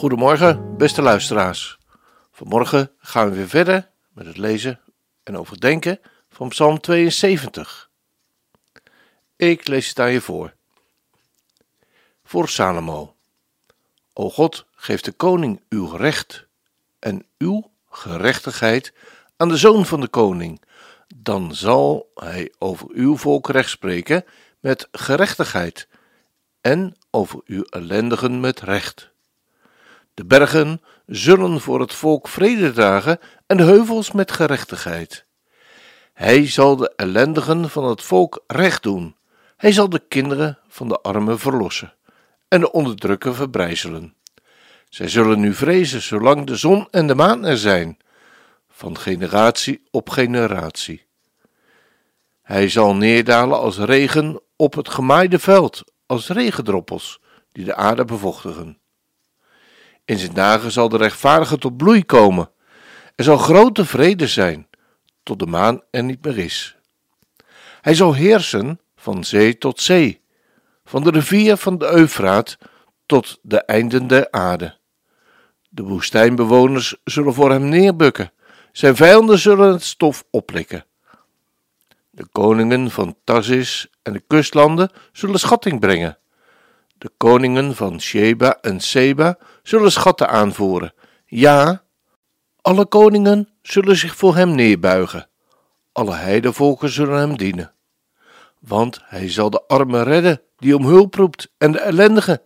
Goedemorgen, beste luisteraars. Vanmorgen gaan we weer verder met het lezen en overdenken van Psalm 72. Ik lees het aan je voor. Voor Salomo. O God, geef de koning uw recht en uw gerechtigheid aan de zoon van de koning. Dan zal hij over uw volk recht spreken met gerechtigheid en over uw ellendigen met recht. De bergen zullen voor het volk vrede dragen en de heuvels met gerechtigheid. Hij zal de ellendigen van het volk recht doen. Hij zal de kinderen van de armen verlossen en de onderdrukker verbrijzelen. Zij zullen nu vrezen zolang de zon en de maan er zijn, van generatie op generatie. Hij zal neerdalen als regen op het gemaaide veld, als regendroppels die de aarde bevochtigen. In zijn dagen zal de rechtvaardige tot bloei komen. Er zal grote vrede zijn, tot de maan er niet meer is. Hij zal heersen van zee tot zee, van de rivier van de Eufraat tot de einden der aarde. De woestijnbewoners zullen voor hem neerbukken, zijn vijanden zullen het stof oplikken. De koningen van Tarsis en de kustlanden zullen schatting brengen. De koningen van Sheba en Seba zullen schatten aanvoeren. Ja, alle koningen zullen zich voor hem neerbuigen. Alle heidevolken zullen hem dienen. Want hij zal de armen redden die om hulp roept en de ellendige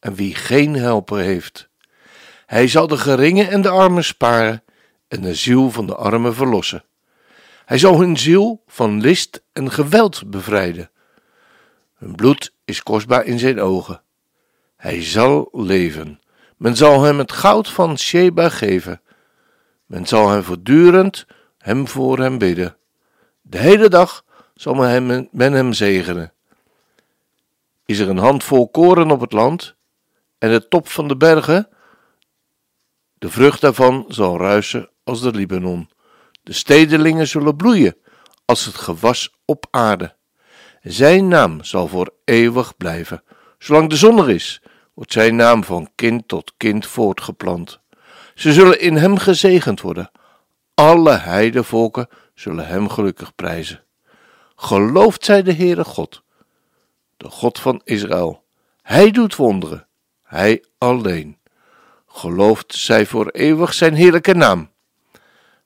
en wie geen helper heeft. Hij zal de geringen en de armen sparen en de ziel van de armen verlossen. Hij zal hun ziel van list en geweld bevrijden. Hun bloed is kostbaar in zijn ogen. Hij zal leven. Men zal hem het goud van Sheba geven. Men zal hem voortdurend hem voor hem bidden. De hele dag zal men hem, men hem zegenen. Is er een handvol koren op het land en de top van de bergen? De vrucht daarvan zal ruisen als de Libanon. De stedelingen zullen bloeien als het gewas op aarde. Zijn naam zal voor eeuwig blijven. Zolang de zon er is, wordt zijn naam van kind tot kind voortgeplant. Ze zullen in hem gezegend worden. Alle heidevolken zullen hem gelukkig prijzen. Gelooft zij de Heere God, de God van Israël. Hij doet wonderen, hij alleen. Gelooft zij voor eeuwig zijn heerlijke naam.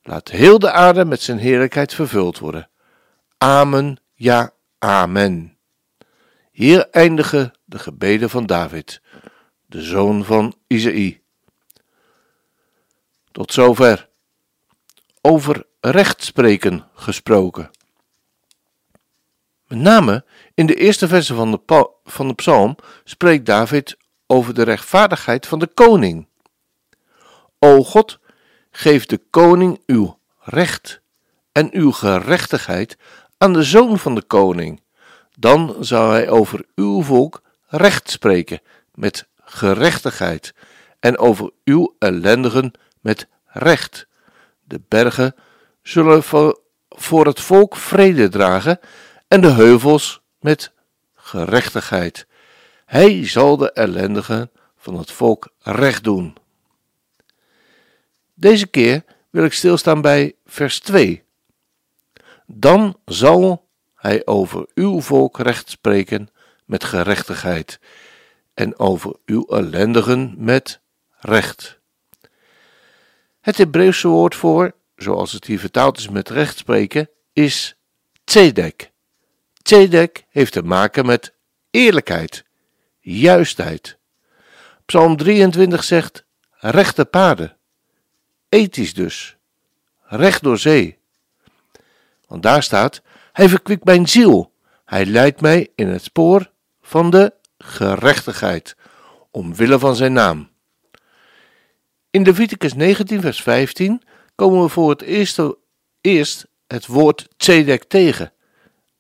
Laat heel de aarde met zijn heerlijkheid vervuld worden. Amen, ja, amen. Hier eindigen de gebeden van David, de zoon van Isaïe. Tot zover. Over rechtspreken gesproken. Met name in de eerste versen van de, van de psalm spreekt David over de rechtvaardigheid van de koning. O God, geef de koning uw recht en uw gerechtigheid aan de zoon van de koning. Dan zal hij over uw volk recht spreken met gerechtigheid en over uw ellendigen met recht. De bergen zullen voor het volk vrede dragen en de heuvels met gerechtigheid. Hij zal de ellendigen van het volk recht doen. Deze keer wil ik stilstaan bij vers 2. Dan zal hij over uw volk recht spreken met gerechtigheid en over uw ellendigen met recht. Het Hebreeuwse woord voor, zoals het hier vertaald is met recht spreken, is tzedek. Tzedek heeft te maken met eerlijkheid, juistheid. Psalm 23 zegt rechte paden, ethisch dus, recht door zee. Want daar staat, hij verkwikt mijn ziel, hij leidt mij in het spoor van de gerechtigheid, omwille van zijn naam. In Leviticus 19, vers 15 komen we voor het eerste, eerst het woord tzedek tegen.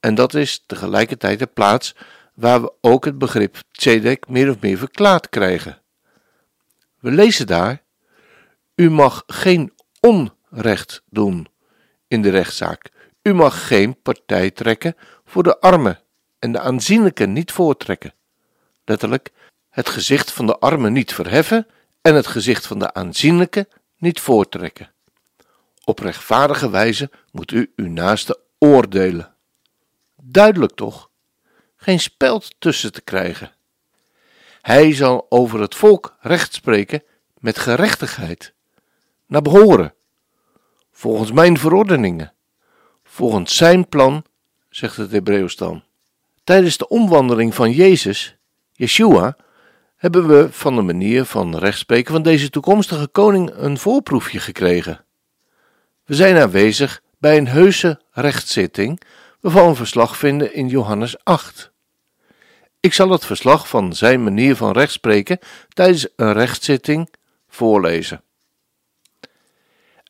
En dat is tegelijkertijd de plaats waar we ook het begrip tzedek meer of meer verklaard krijgen. We lezen daar: U mag geen onrecht doen in de rechtszaak. U mag geen partij trekken voor de armen en de aanzienlijken niet voortrekken. Letterlijk, het gezicht van de armen niet verheffen en het gezicht van de aanzienlijke niet voortrekken. Op rechtvaardige wijze moet u uw naaste oordelen. Duidelijk toch? Geen speld tussen te krijgen. Hij zal over het volk recht spreken met gerechtigheid, naar behoren, volgens mijn verordeningen, volgens zijn plan, zegt het Hebreeuws dan. Tijdens de omwandeling van Jezus, Yeshua, hebben we van de manier van rechtspreken van deze toekomstige koning een voorproefje gekregen. We zijn aanwezig bij een heuse rechtszitting, waarvan we verslag vinden in Johannes 8. Ik zal het verslag van zijn manier van rechtspreken tijdens een rechtszitting voorlezen.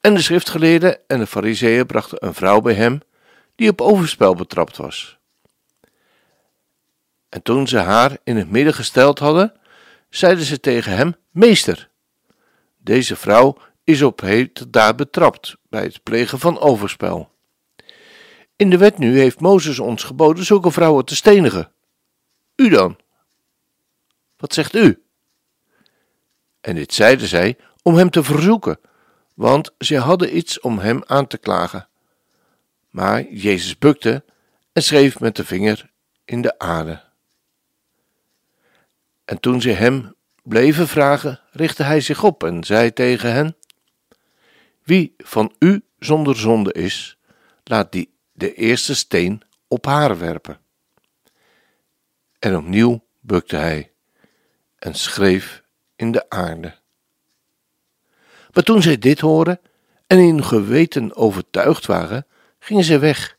En de schriftgeleerden en de fariseeën brachten een vrouw bij hem die op overspel betrapt was. En toen ze haar in het midden gesteld hadden, zeiden ze tegen hem: Meester, deze vrouw is op heet daar betrapt bij het plegen van overspel. In de wet nu heeft Mozes ons geboden zulke vrouwen te stenigen. U dan? Wat zegt u? En dit zeiden zij om hem te verzoeken, want zij hadden iets om hem aan te klagen. Maar Jezus bukte en schreef met de vinger in de aarde. En toen ze hem bleven vragen, richtte hij zich op en zei tegen hen: Wie van u zonder zonde is, laat die de eerste steen op haar werpen. En opnieuw bukte hij en schreef in de aarde. Maar toen zij dit hoorden en in geweten overtuigd waren, gingen zij weg,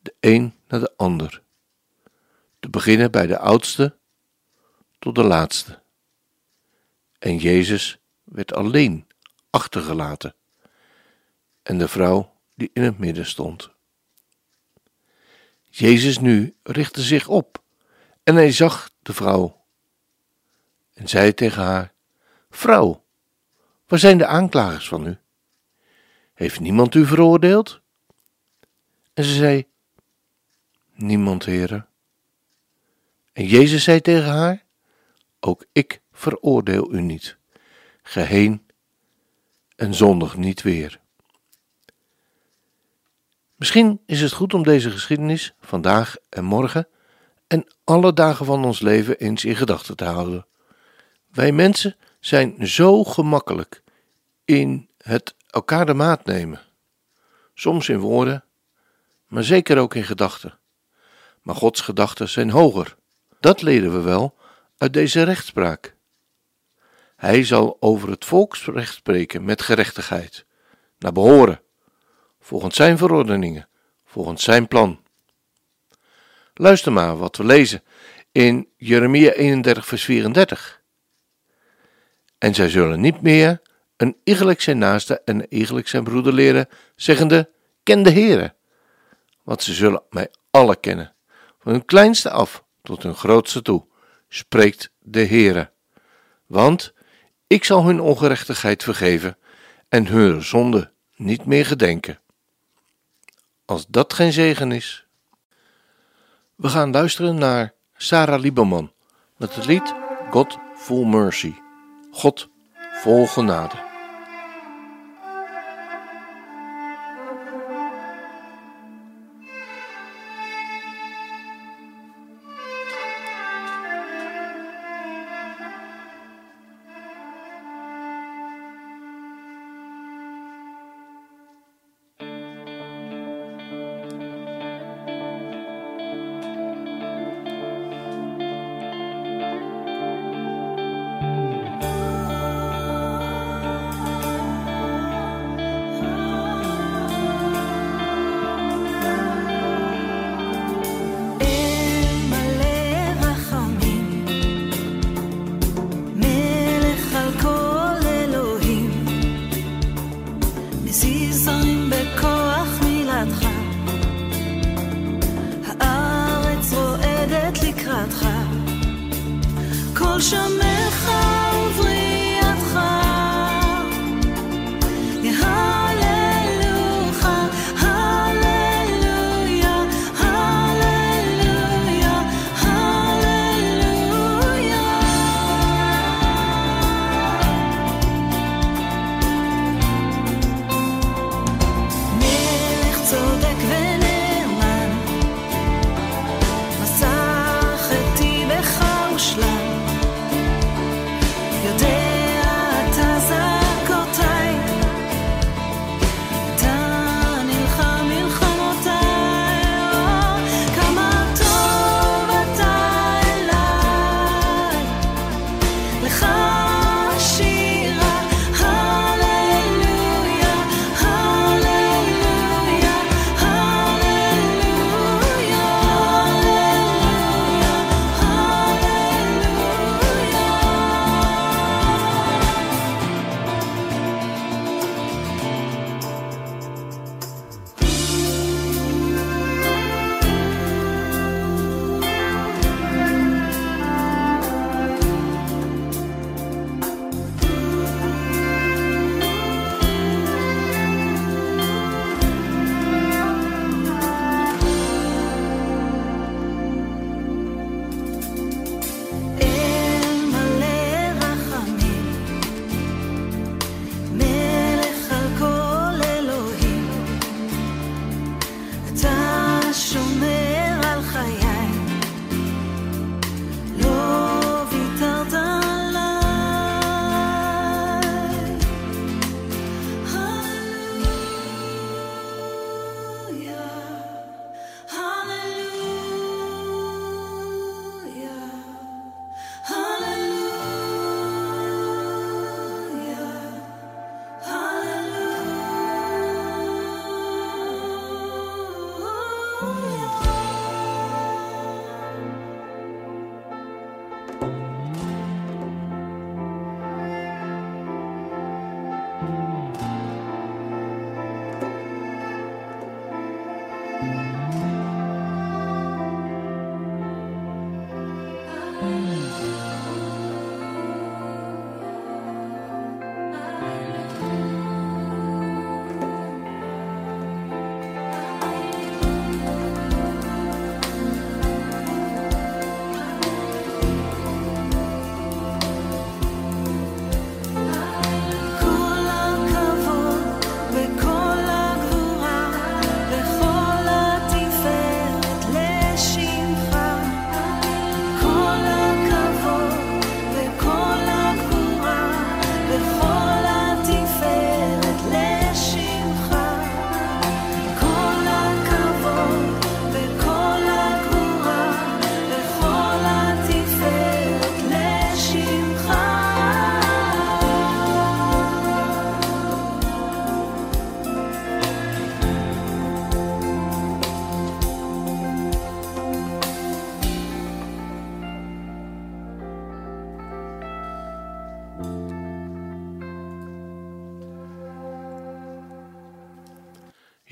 de een naar de ander, te beginnen bij de oudste tot de laatste. En Jezus werd alleen achtergelaten en de vrouw die in het midden stond. Jezus nu richtte zich op en hij zag de vrouw en zei tegen haar: Vrouw, waar zijn de aanklagers van u? Heeft niemand u veroordeeld? En ze zei: Niemand, heren. En Jezus zei tegen haar: Ook ik veroordeel u niet. Geheen en zondig niet weer. Misschien is het goed om deze geschiedenis vandaag en morgen en alle dagen van ons leven eens in gedachten te houden. Wij mensen zijn zo gemakkelijk in het elkaar de maat nemen. Soms in woorden, maar zeker ook in gedachten. Maar Gods gedachten zijn hoger. Dat leren we wel uit deze rechtspraak. Hij zal over het volksrecht spreken met gerechtigheid, naar behoren, volgens zijn verordeningen, volgens zijn plan. Luister maar wat we lezen in Jeremia 31, vers 34. En zij zullen niet meer een iegelijk zijn naaste en een iegelijk zijn broeder leren, zeggende, ken de Heere. Want ze zullen mij alle kennen, van hun kleinste af tot hun grootste toe, spreekt de Heere. Want ik zal hun ongerechtigheid vergeven en hun zonde niet meer gedenken. Als dat geen zegen is. We gaan luisteren naar Sarah Lieberman met het lied God Full Mercy. God vol genade.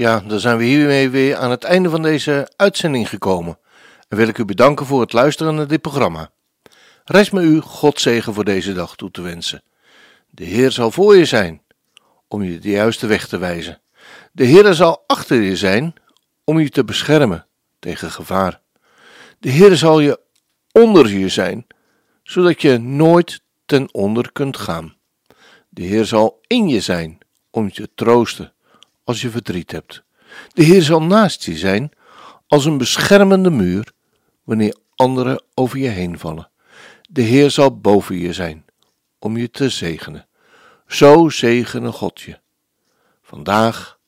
Ja, dan zijn we hiermee weer aan het einde van deze uitzending gekomen. En wil ik u bedanken voor het luisteren naar dit programma. Rest me u God zegen voor deze dag toe te wensen. De Heer zal voor je zijn, om je de juiste weg te wijzen. De Heer zal achter je zijn, om je te beschermen tegen gevaar. De Heer zal je onder je zijn, zodat je nooit ten onder kunt gaan. De Heer zal in je zijn, om je te troosten als je verdriet hebt. De Heer zal naast je zijn als een beschermende muur wanneer anderen over je heen vallen. De Heer zal boven je zijn om je te zegenen. Zo zegene God je. Vandaag,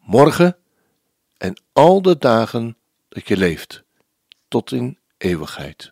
morgen en al de dagen dat je leeft, tot in eeuwigheid.